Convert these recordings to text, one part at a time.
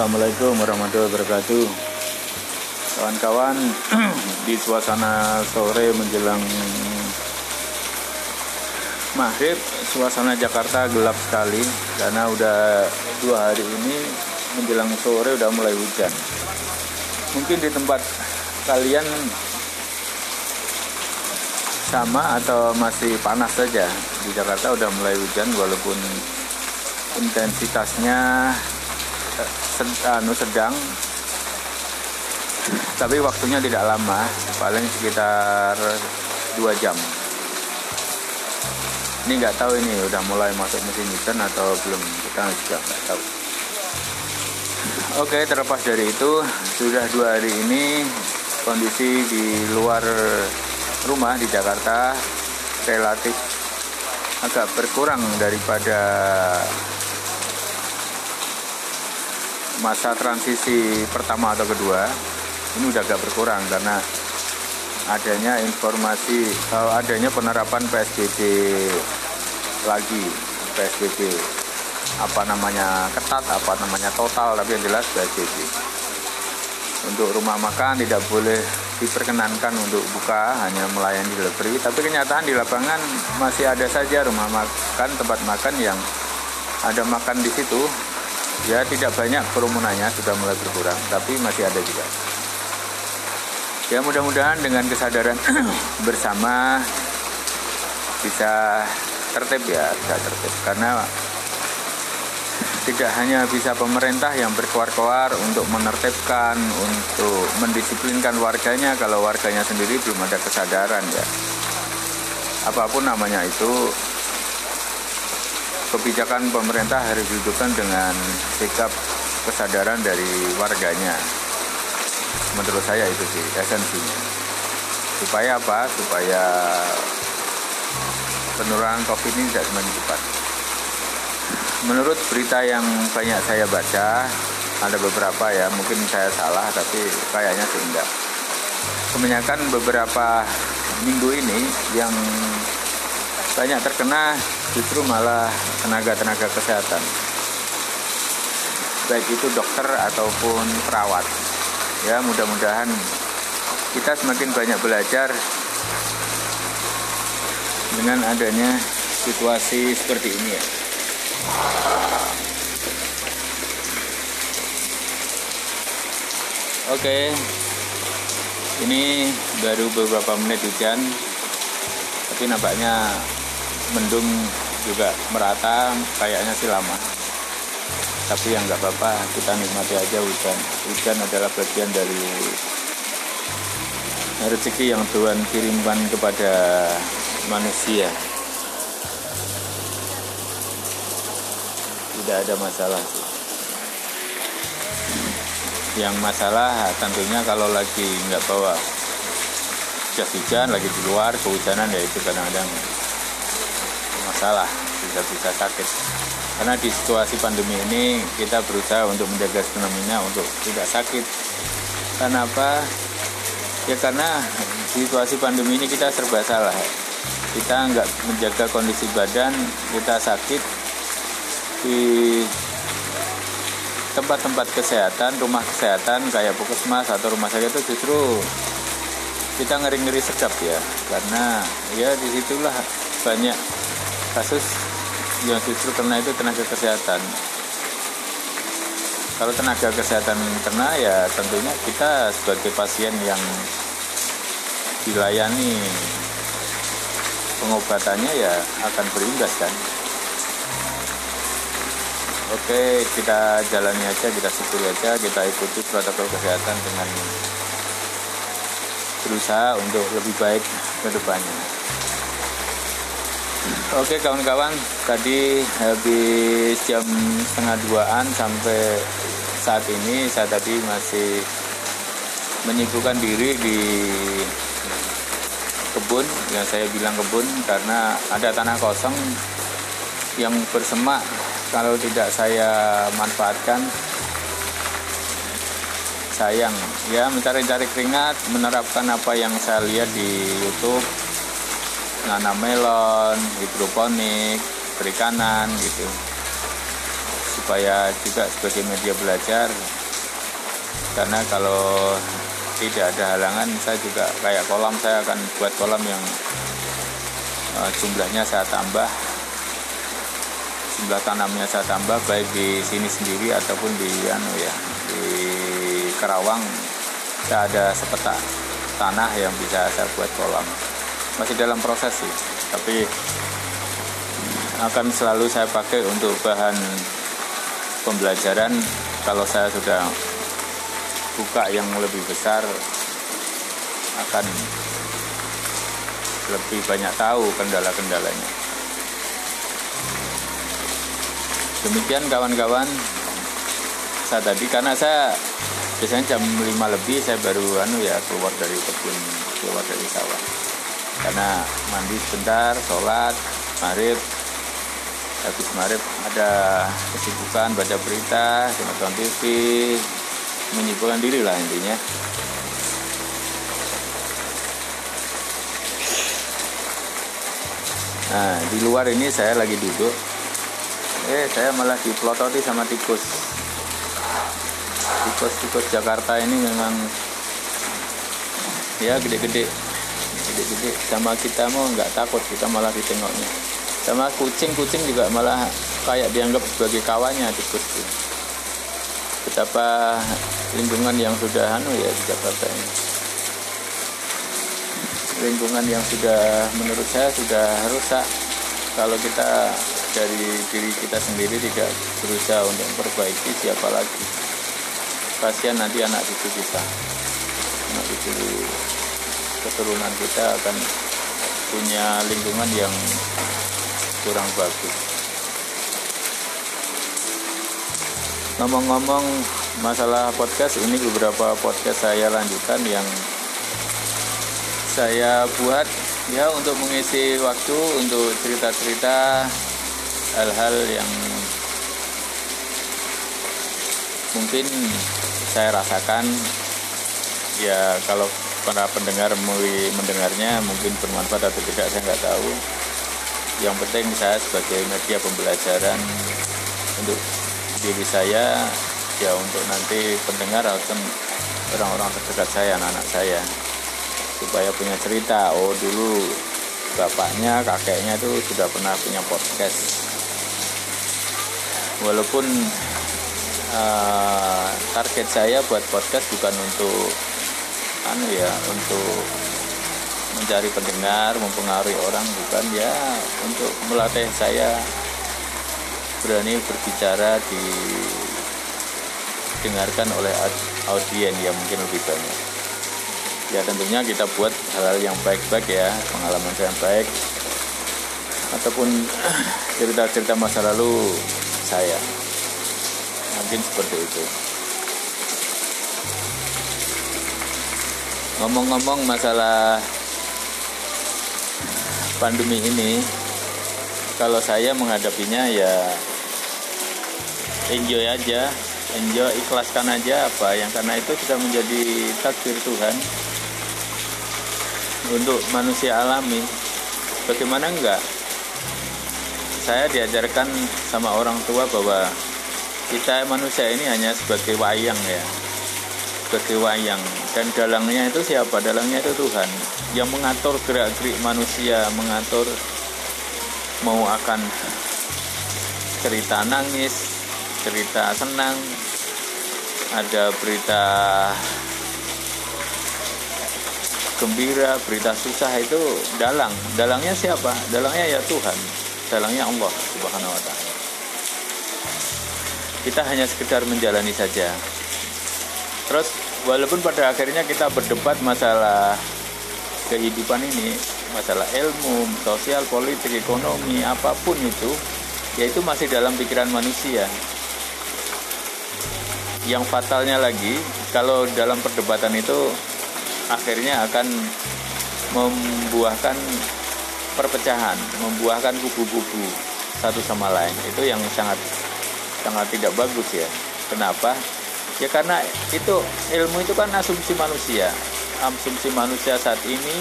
Assalamualaikum warahmatullahi wabarakatuh. Kawan-kawan di suasana sore menjelang maghrib Suasana Jakarta gelap sekali Karena udah dua hari ini menjelang sore udah mulai hujan. Mungkin di tempat kalian sama atau masih panas saja di Jakarta udah mulai hujan walaupun intensitasnya sed, anu sedang. Tapi waktunya tidak lama paling sekitar dua jam. Ini nggak tahu ini udah mulai masuk musim hujan atau belum kita juga nggak tahu. Oke terlepas dari itu sudah dua hari ini kondisi di luar rumah di Jakarta relatif agak berkurang daripada masa transisi pertama atau kedua ini udah agak berkurang karena adanya informasi uh, adanya penerapan PSBB lagi. PSBB apa namanya ketat apa namanya total tapi yang jelas PSBB untuk rumah makan tidak boleh diperkenankan untuk buka hanya melayani delivery. Tapi kenyataan di lapangan masih ada saja rumah makan tempat makan yang ada makan di situ ya tidak banyak kerumunannya sudah mulai berkurang tapi masih ada juga ya mudah-mudahan dengan kesadaran bersama bisa tertib ya bisa tertib karena tidak hanya bisa pemerintah yang berkoar-koar untuk menertibkan, untuk mendisiplinkan warganya kalau warganya sendiri belum ada kesadaran ya. Apa pun namanya itu, kebijakan pemerintah harus didukung dengan sikap kesadaran dari warganya. Menurut saya itu sih esensinya. Supaya apa? Supaya penurunan COVID ini tidak semakin cepat. Menurut berita yang banyak saya baca, ada beberapa ya, mungkin saya salah, tapi kayaknya sih enggak. Kebanyakan beberapa minggu ini yang banyak terkena justru malah tenaga-tenaga kesehatan. Baik itu dokter ataupun perawat. Ya mudah-mudahan kita semakin banyak belajar dengan adanya situasi seperti ini ya. Oke. Ini baru beberapa menit hujan tapi nampaknya mendung juga merata kayaknya sih lama. Tapi yang nggak apa-apa kita nikmati aja hujan. Hujan adalah bagian dari rezeki yang Tuhan kirimkan kepada manusia. Tidak ada masalah yang masalah tentunya kalau lagi nggak bawa jas hujan lagi di luar kehujanan ya itu kadang-kadang masalah bisa-bisa sakit. Karena di situasi pandemi ini kita berusaha untuk menjaga stamina untuk tidak sakit. Karena apa? Ya karena situasi pandemi ini kita serba salah. Kita nggak menjaga kondisi badan kita sakit di tempat-tempat kesehatan rumah kesehatan kayak puskesmas atau rumah sakit itu justru kita ngeri-ngeri sedap ya. Karena ya di situlah banyak kasus yang justru kena itu tenaga kesehatan. Kalau tenaga kesehatan kena ya tentunya kita sebagai pasien yang dilayani pengobatannya ya akan berimbas kan? Oke kita jalani aja kita syukuri aja kita ikuti protokol kesehatan dengan berusaha untuk lebih baik ke depannya Oke kawan-kawan, tadi habis jam setengah duaan sampai saat ini saya tadi masih menyibukkan diri di kebun yang saya bilang kebun karena ada tanah kosong yang bersemak. Kalau tidak saya manfaatkan sayang. Ya mencari-cari keringat menerapkan apa yang saya lihat di YouTube nanam melon, hidroponik, perikanan gitu. supaya juga sebagai media belajar. Karena kalau tidak ada halangan saya juga kayak kolam saya akan buat kolam yang uh, jumlahnya saya tambah. Jumlah tanamnya saya tambah baik di sini sendiri ataupun di anu ya di Kerawang. Saya ada sepetak tanah yang bisa saya buat kolam masih dalam proses sih. Tapi akan selalu saya pakai untuk bahan pembelajaran. Kalau saya sudah buka yang lebih besar akan lebih banyak tahu kendala-kendalanya. Demikian kawan-kawan saya tadi karena saya biasanya jam 5 lebih saya baru anu ya keluar dari kebun keluar dari sawah karena mandi sebentar sholat marib habis marib ada kesibukan baca berita nonton TV menyibukkan diri lah intinya. Nah di luar ini saya lagi duduk. Eh saya malah dipelototi sama tikus. Tikus-tikus Jakarta ini memang ya gede-gede gede-gede sama kita mau nggak takut kita malah ditengoknya. Sama kucing-kucing juga malah kayak dianggap sebagai kawannya tikus itu betapa lingkungan yang sudah anu ya di Jakarta ini lingkungan yang sudah menurut saya sudah rusak. Kalau kita dari diri kita sendiri tidak berusaha untuk memperbaiki siapa lagi. Kasihan nanti anak cucu kita. Anak cucu keturunan kita akan punya lingkungan yang kurang bagus. Ngomong-ngomong masalah podcast ini beberapa podcast saya lanjutkan yang saya buat ya untuk mengisi waktu untuk cerita-cerita hal-hal yang mungkin saya rasakan. Ya kalau para pendengar mulai mendengarnya mungkin bermanfaat atau tidak saya nggak tahu. Yang penting saya sebagai media pembelajaran untuk diri saya ya untuk nanti pendengar atau orang-orang terdekat saya anak-anak saya. Supaya punya cerita oh dulu bapaknya kakeknya itu sudah pernah punya podcast. Walaupun uh, target saya buat podcast bukan untuk anu ya untuk mencari pendengar mempengaruhi orang bukan ya untuk melatih saya berani berbicara di dengarkan oleh audien yang mungkin lebih banyak. Ya tentunya kita buat hal-hal yang baik-baik ya pengalaman yang baik ataupun cerita-cerita masa lalu saya. Mungkin seperti itu ngomong-ngomong masalah pandemi ini kalau saya menghadapinya ya enjoy aja enjoy ikhlaskan aja apa yang karena itu sudah menjadi takdir Tuhan untuk manusia alami. Bagaimana enggak? Saya diajarkan sama orang tua bahwa kita manusia ini hanya sebagai wayang ya sebagai wayang. Dan dalangnya itu siapa? Dalangnya itu Tuhan. Yang mengatur gerak gerik manusia mengatur mau akan cerita nangis cerita senang ada berita gembira berita susah itu dalang. Dalangnya siapa? Dalangnya ya Tuhan. Dalangnya Allah subhanahu wa ta'ala. Kita hanya sekedar menjalani saja. Terus walaupun pada akhirnya kita berdebat masalah kehidupan ini masalah ilmu sosial politik ekonomi apa pun itu yaitu masih dalam pikiran manusia yang fatalnya lagi kalau dalam perdebatan itu akhirnya akan membuahkan perpecahan, membuahkan kubu-kubu satu sama lain. Itu yang sangat sangat tidak bagus ya. Kenapa? Ya karena itu ilmu itu kan asumsi manusia. Asumsi manusia saat ini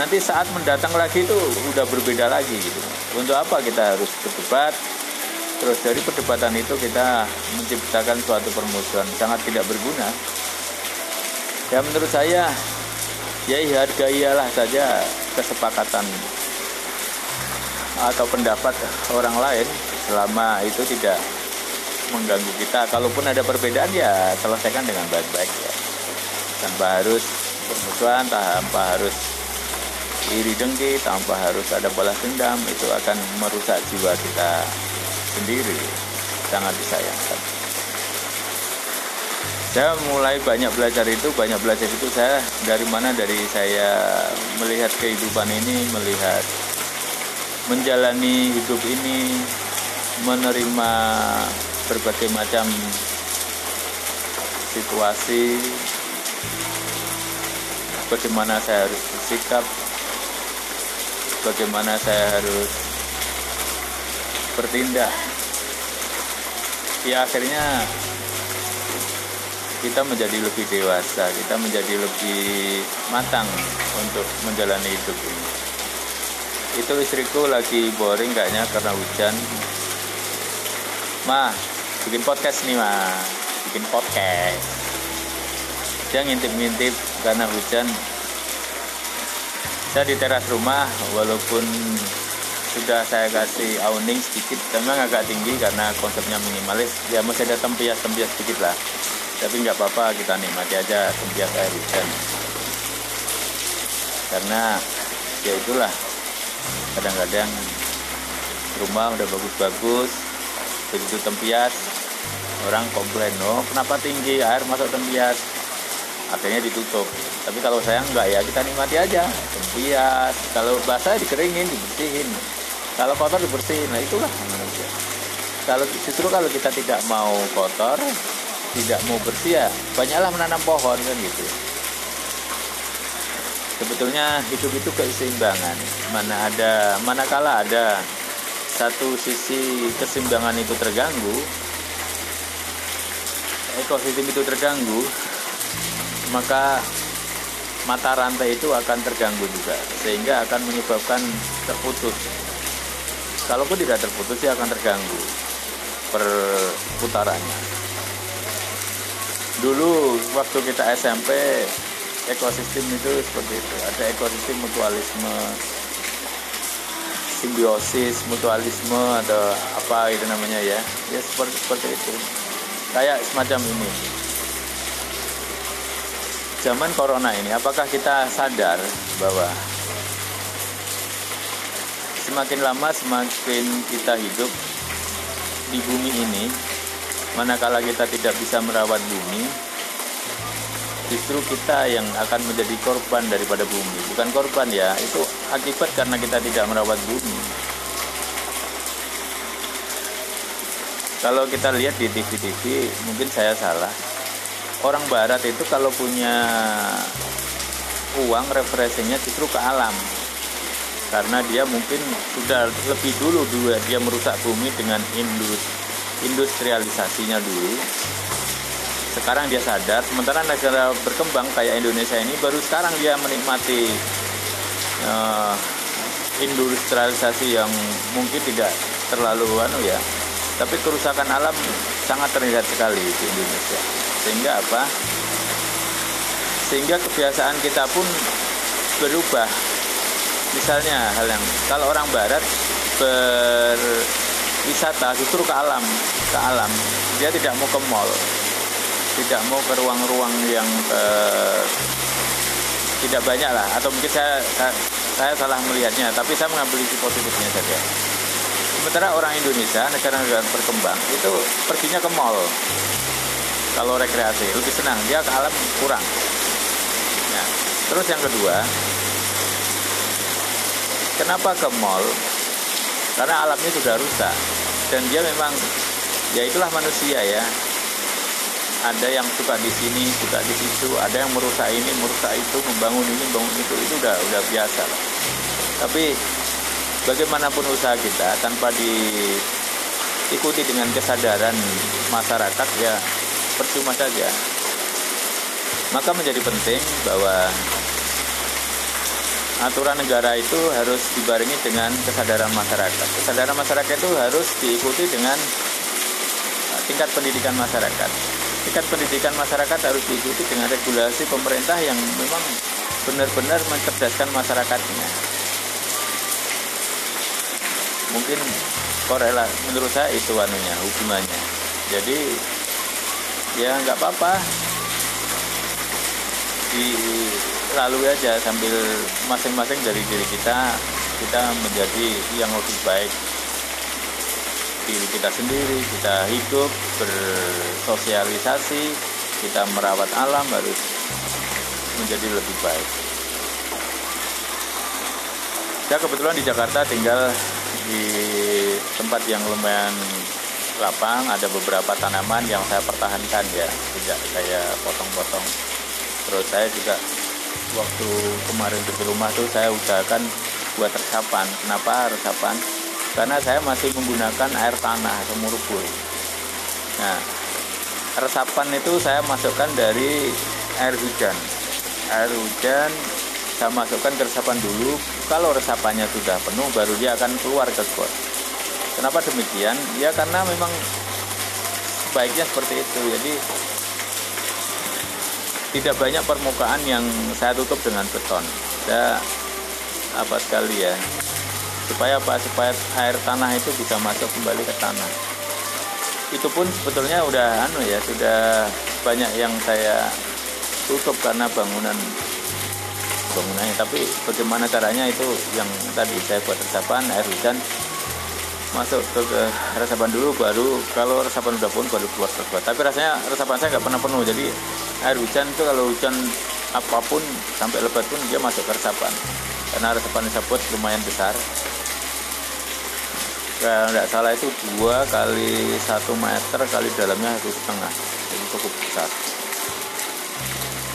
nanti saat mendatang lagi itu udah berbeda lagi gitu. Untuk apa kita harus berdebat? terus dari perdebatan itu kita menciptakan suatu permusuhan sangat tidak berguna ya menurut saya ya hargailah saja kesepakatan atau pendapat orang lain selama itu tidak mengganggu kita. Kalaupun ada perbedaan ya selesaikan dengan baik-baik ya. Tanpa harus permusuhan tanpa harus iri dengki tanpa harus ada balas dendam itu akan merusak jiwa kita sendiri. Sangat disayangkan. Saya mulai banyak belajar itu banyak belajar itu. Saya dari mana? Dari saya melihat kehidupan ini melihat menjalani hidup ini menerima berbagai macam situasi bagaimana saya harus bersikap bagaimana saya harus bertindak ya akhirnya kita menjadi lebih dewasa, kita menjadi lebih matang untuk menjalani hidup ini. Itu istriku lagi boring kayaknya karena hujan. Ma, bikin podcast nih ma, bikin podcast. Dia ngintip-ngintip karena hujan. Saya di teras rumah, walaupun sudah saya kasih awning sedikit, memang agak tinggi karena konsepnya minimalis. Ya masih ada tempias-tempias sedikit lah tapi nggak apa-apa kita nikmati aja tembiak air hujan karena ya itulah kadang-kadang rumah udah bagus-bagus begitu tempias. Orang komplain oh kenapa tinggi? Air masuk tempias. Akhirnya ditutup. Tapi kalau saya nggak ya kita nikmati aja. Tempias. Kalau basah dikeringin dibersihin. Kalau kotor dibersihin. Nah itulah manusia. Kalau justru kalau kita tidak mau kotor tidak mau bersih ya banyaklah menanam pohon kan gitu. Sebetulnya hidup itu keseimbangan. Mana ada manakala ada satu sisi keseimbangan itu terganggu. Ekosistem itu terganggu maka mata rantai itu akan terganggu juga sehingga akan menyebabkan terputus. Kalaupun tidak terputus ya akan terganggu perputarannya. Dulu waktu kita SMP ekosistem itu seperti itu. Ada ekosistem mutualisme simbiosis mutualisme atau apa itu namanya ya. Ya seperti seperti itu. Kayak semacam ini. Zaman corona ini apakah kita sadar bahwa semakin lama semakin kita hidup di bumi ini manakala kita tidak bisa merawat bumi justru kita yang akan menjadi korban daripada bumi. Bukan korban ya itu akibat karena kita tidak merawat bumi. Kalau kita lihat di TV-TV mungkin saya salah. Orang barat itu kalau punya uang refreshingnya justru ke alam. Karena dia mungkin sudah lebih dulu dia merusak bumi dengan industri industrialisasinya dulu. Sekarang dia sadar sementara negara berkembang kayak Indonesia ini baru sekarang dia menikmati uh, industrialisasi yang mungkin tidak terlalu anu ya tapi kerusakan alam sangat terlihat sekali di Indonesia. Sehingga apa? Sehingga kebiasaan kita pun berubah. Misalnya hal yang kalau orang barat ber wisata justru ke alam ke alam dia tidak mau ke mall tidak mau ke ruang-ruang yang eh, tidak banyak lah. Atau mungkin saya, saya saya salah melihatnya tapi saya mengambil isi positifnya saja. Sementara orang Indonesia negara-negara berkembang itu perginya ke mall. Kalau rekreasi lebih senang. Dia ke alam kurang. Ya. terus yang kedua kenapa ke mall? Karena alamnya sudah rusak. Dan dia memang ya itulah manusia ya ada yang suka di sini suka di situ ada yang merusak ini merusak itu membangun ini membangun itu itu udah udah biasa lah tapi bagaimanapun usaha kita tanpa diikuti dengan kesadaran masyarakat ya percuma saja maka menjadi penting bahwa aturan negara itu harus dibarengi dengan kesadaran masyarakat. Kesadaran masyarakat itu harus diikuti dengan tingkat pendidikan masyarakat. Tingkat pendidikan masyarakat harus diikuti dengan regulasi pemerintah yang memang benar-benar mencerdaskan masyarakatnya. Mungkin korela menurut saya itu anunya hubungannya. Jadi ya nggak apa-apa dilalui aja sambil masing-masing dari diri kita kita menjadi yang lebih baik diri kita sendiri kita hidup bersosialisasi kita merawat alam harus menjadi lebih baik. Saya kebetulan di Jakarta tinggal di tempat yang lumayan lapang ada beberapa tanaman yang saya pertahankan ya tidak saya potong-potong. Terus saya juga waktu kemarin di rumah tuh saya usahakan buat resapan. Kenapa resapan karena saya masih menggunakan air tanah atau murubur nah resapan itu saya masukkan dari air hujan. Air hujan saya masukkan ke resapan dulu. Kalau resapannya sudah penuh baru dia akan keluar ke got kenapa demikian? Ya karena memang baiknya seperti itu. Jadi tidak banyak permukaan yang saya tutup dengan beton. Saya apa sekali ya supaya apa supaya air tanah itu bisa masuk kembali ke tanah. Itu pun sebetulnya udah anu ya sudah banyak yang saya tutup karena bangunan bangunannya. Tapi bagaimana caranya itu yang tadi saya buat resapan air hujan masuk ke, ke resapan dulu baru kalau resapan udah pun baru keluar ke tapi rasanya resapan saya nggak pernah penuh jadi air hujan itu kalau hujan apa pun sampai lebat pun dia masuk ke resapan karena resapan tersebut lumayan besar kalau tidak salah itu dua kali satu meter kali dalamnya satu setengah. Jadi cukup besar.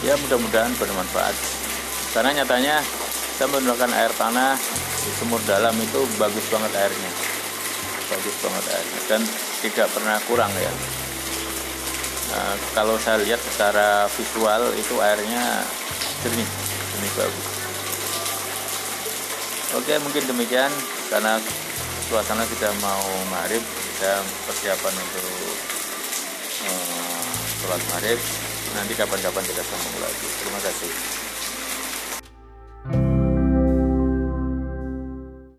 Ya mudah-mudahan bermanfaat. Karena nyatanya saya menggunakan air tanah di sumur dalam itu bagus banget airnya. Bagus banget airnya. Dan tidak pernah kurang ya. Nah, kalau saya lihat secara visual itu airnya jernih jernih bagus. Oke mungkin demikian. Karena suasana sudah mau maghrib saya persiapan untuk uh, sholat maghrib. Nanti kapan-kapan kita sambung lagi. Terima kasih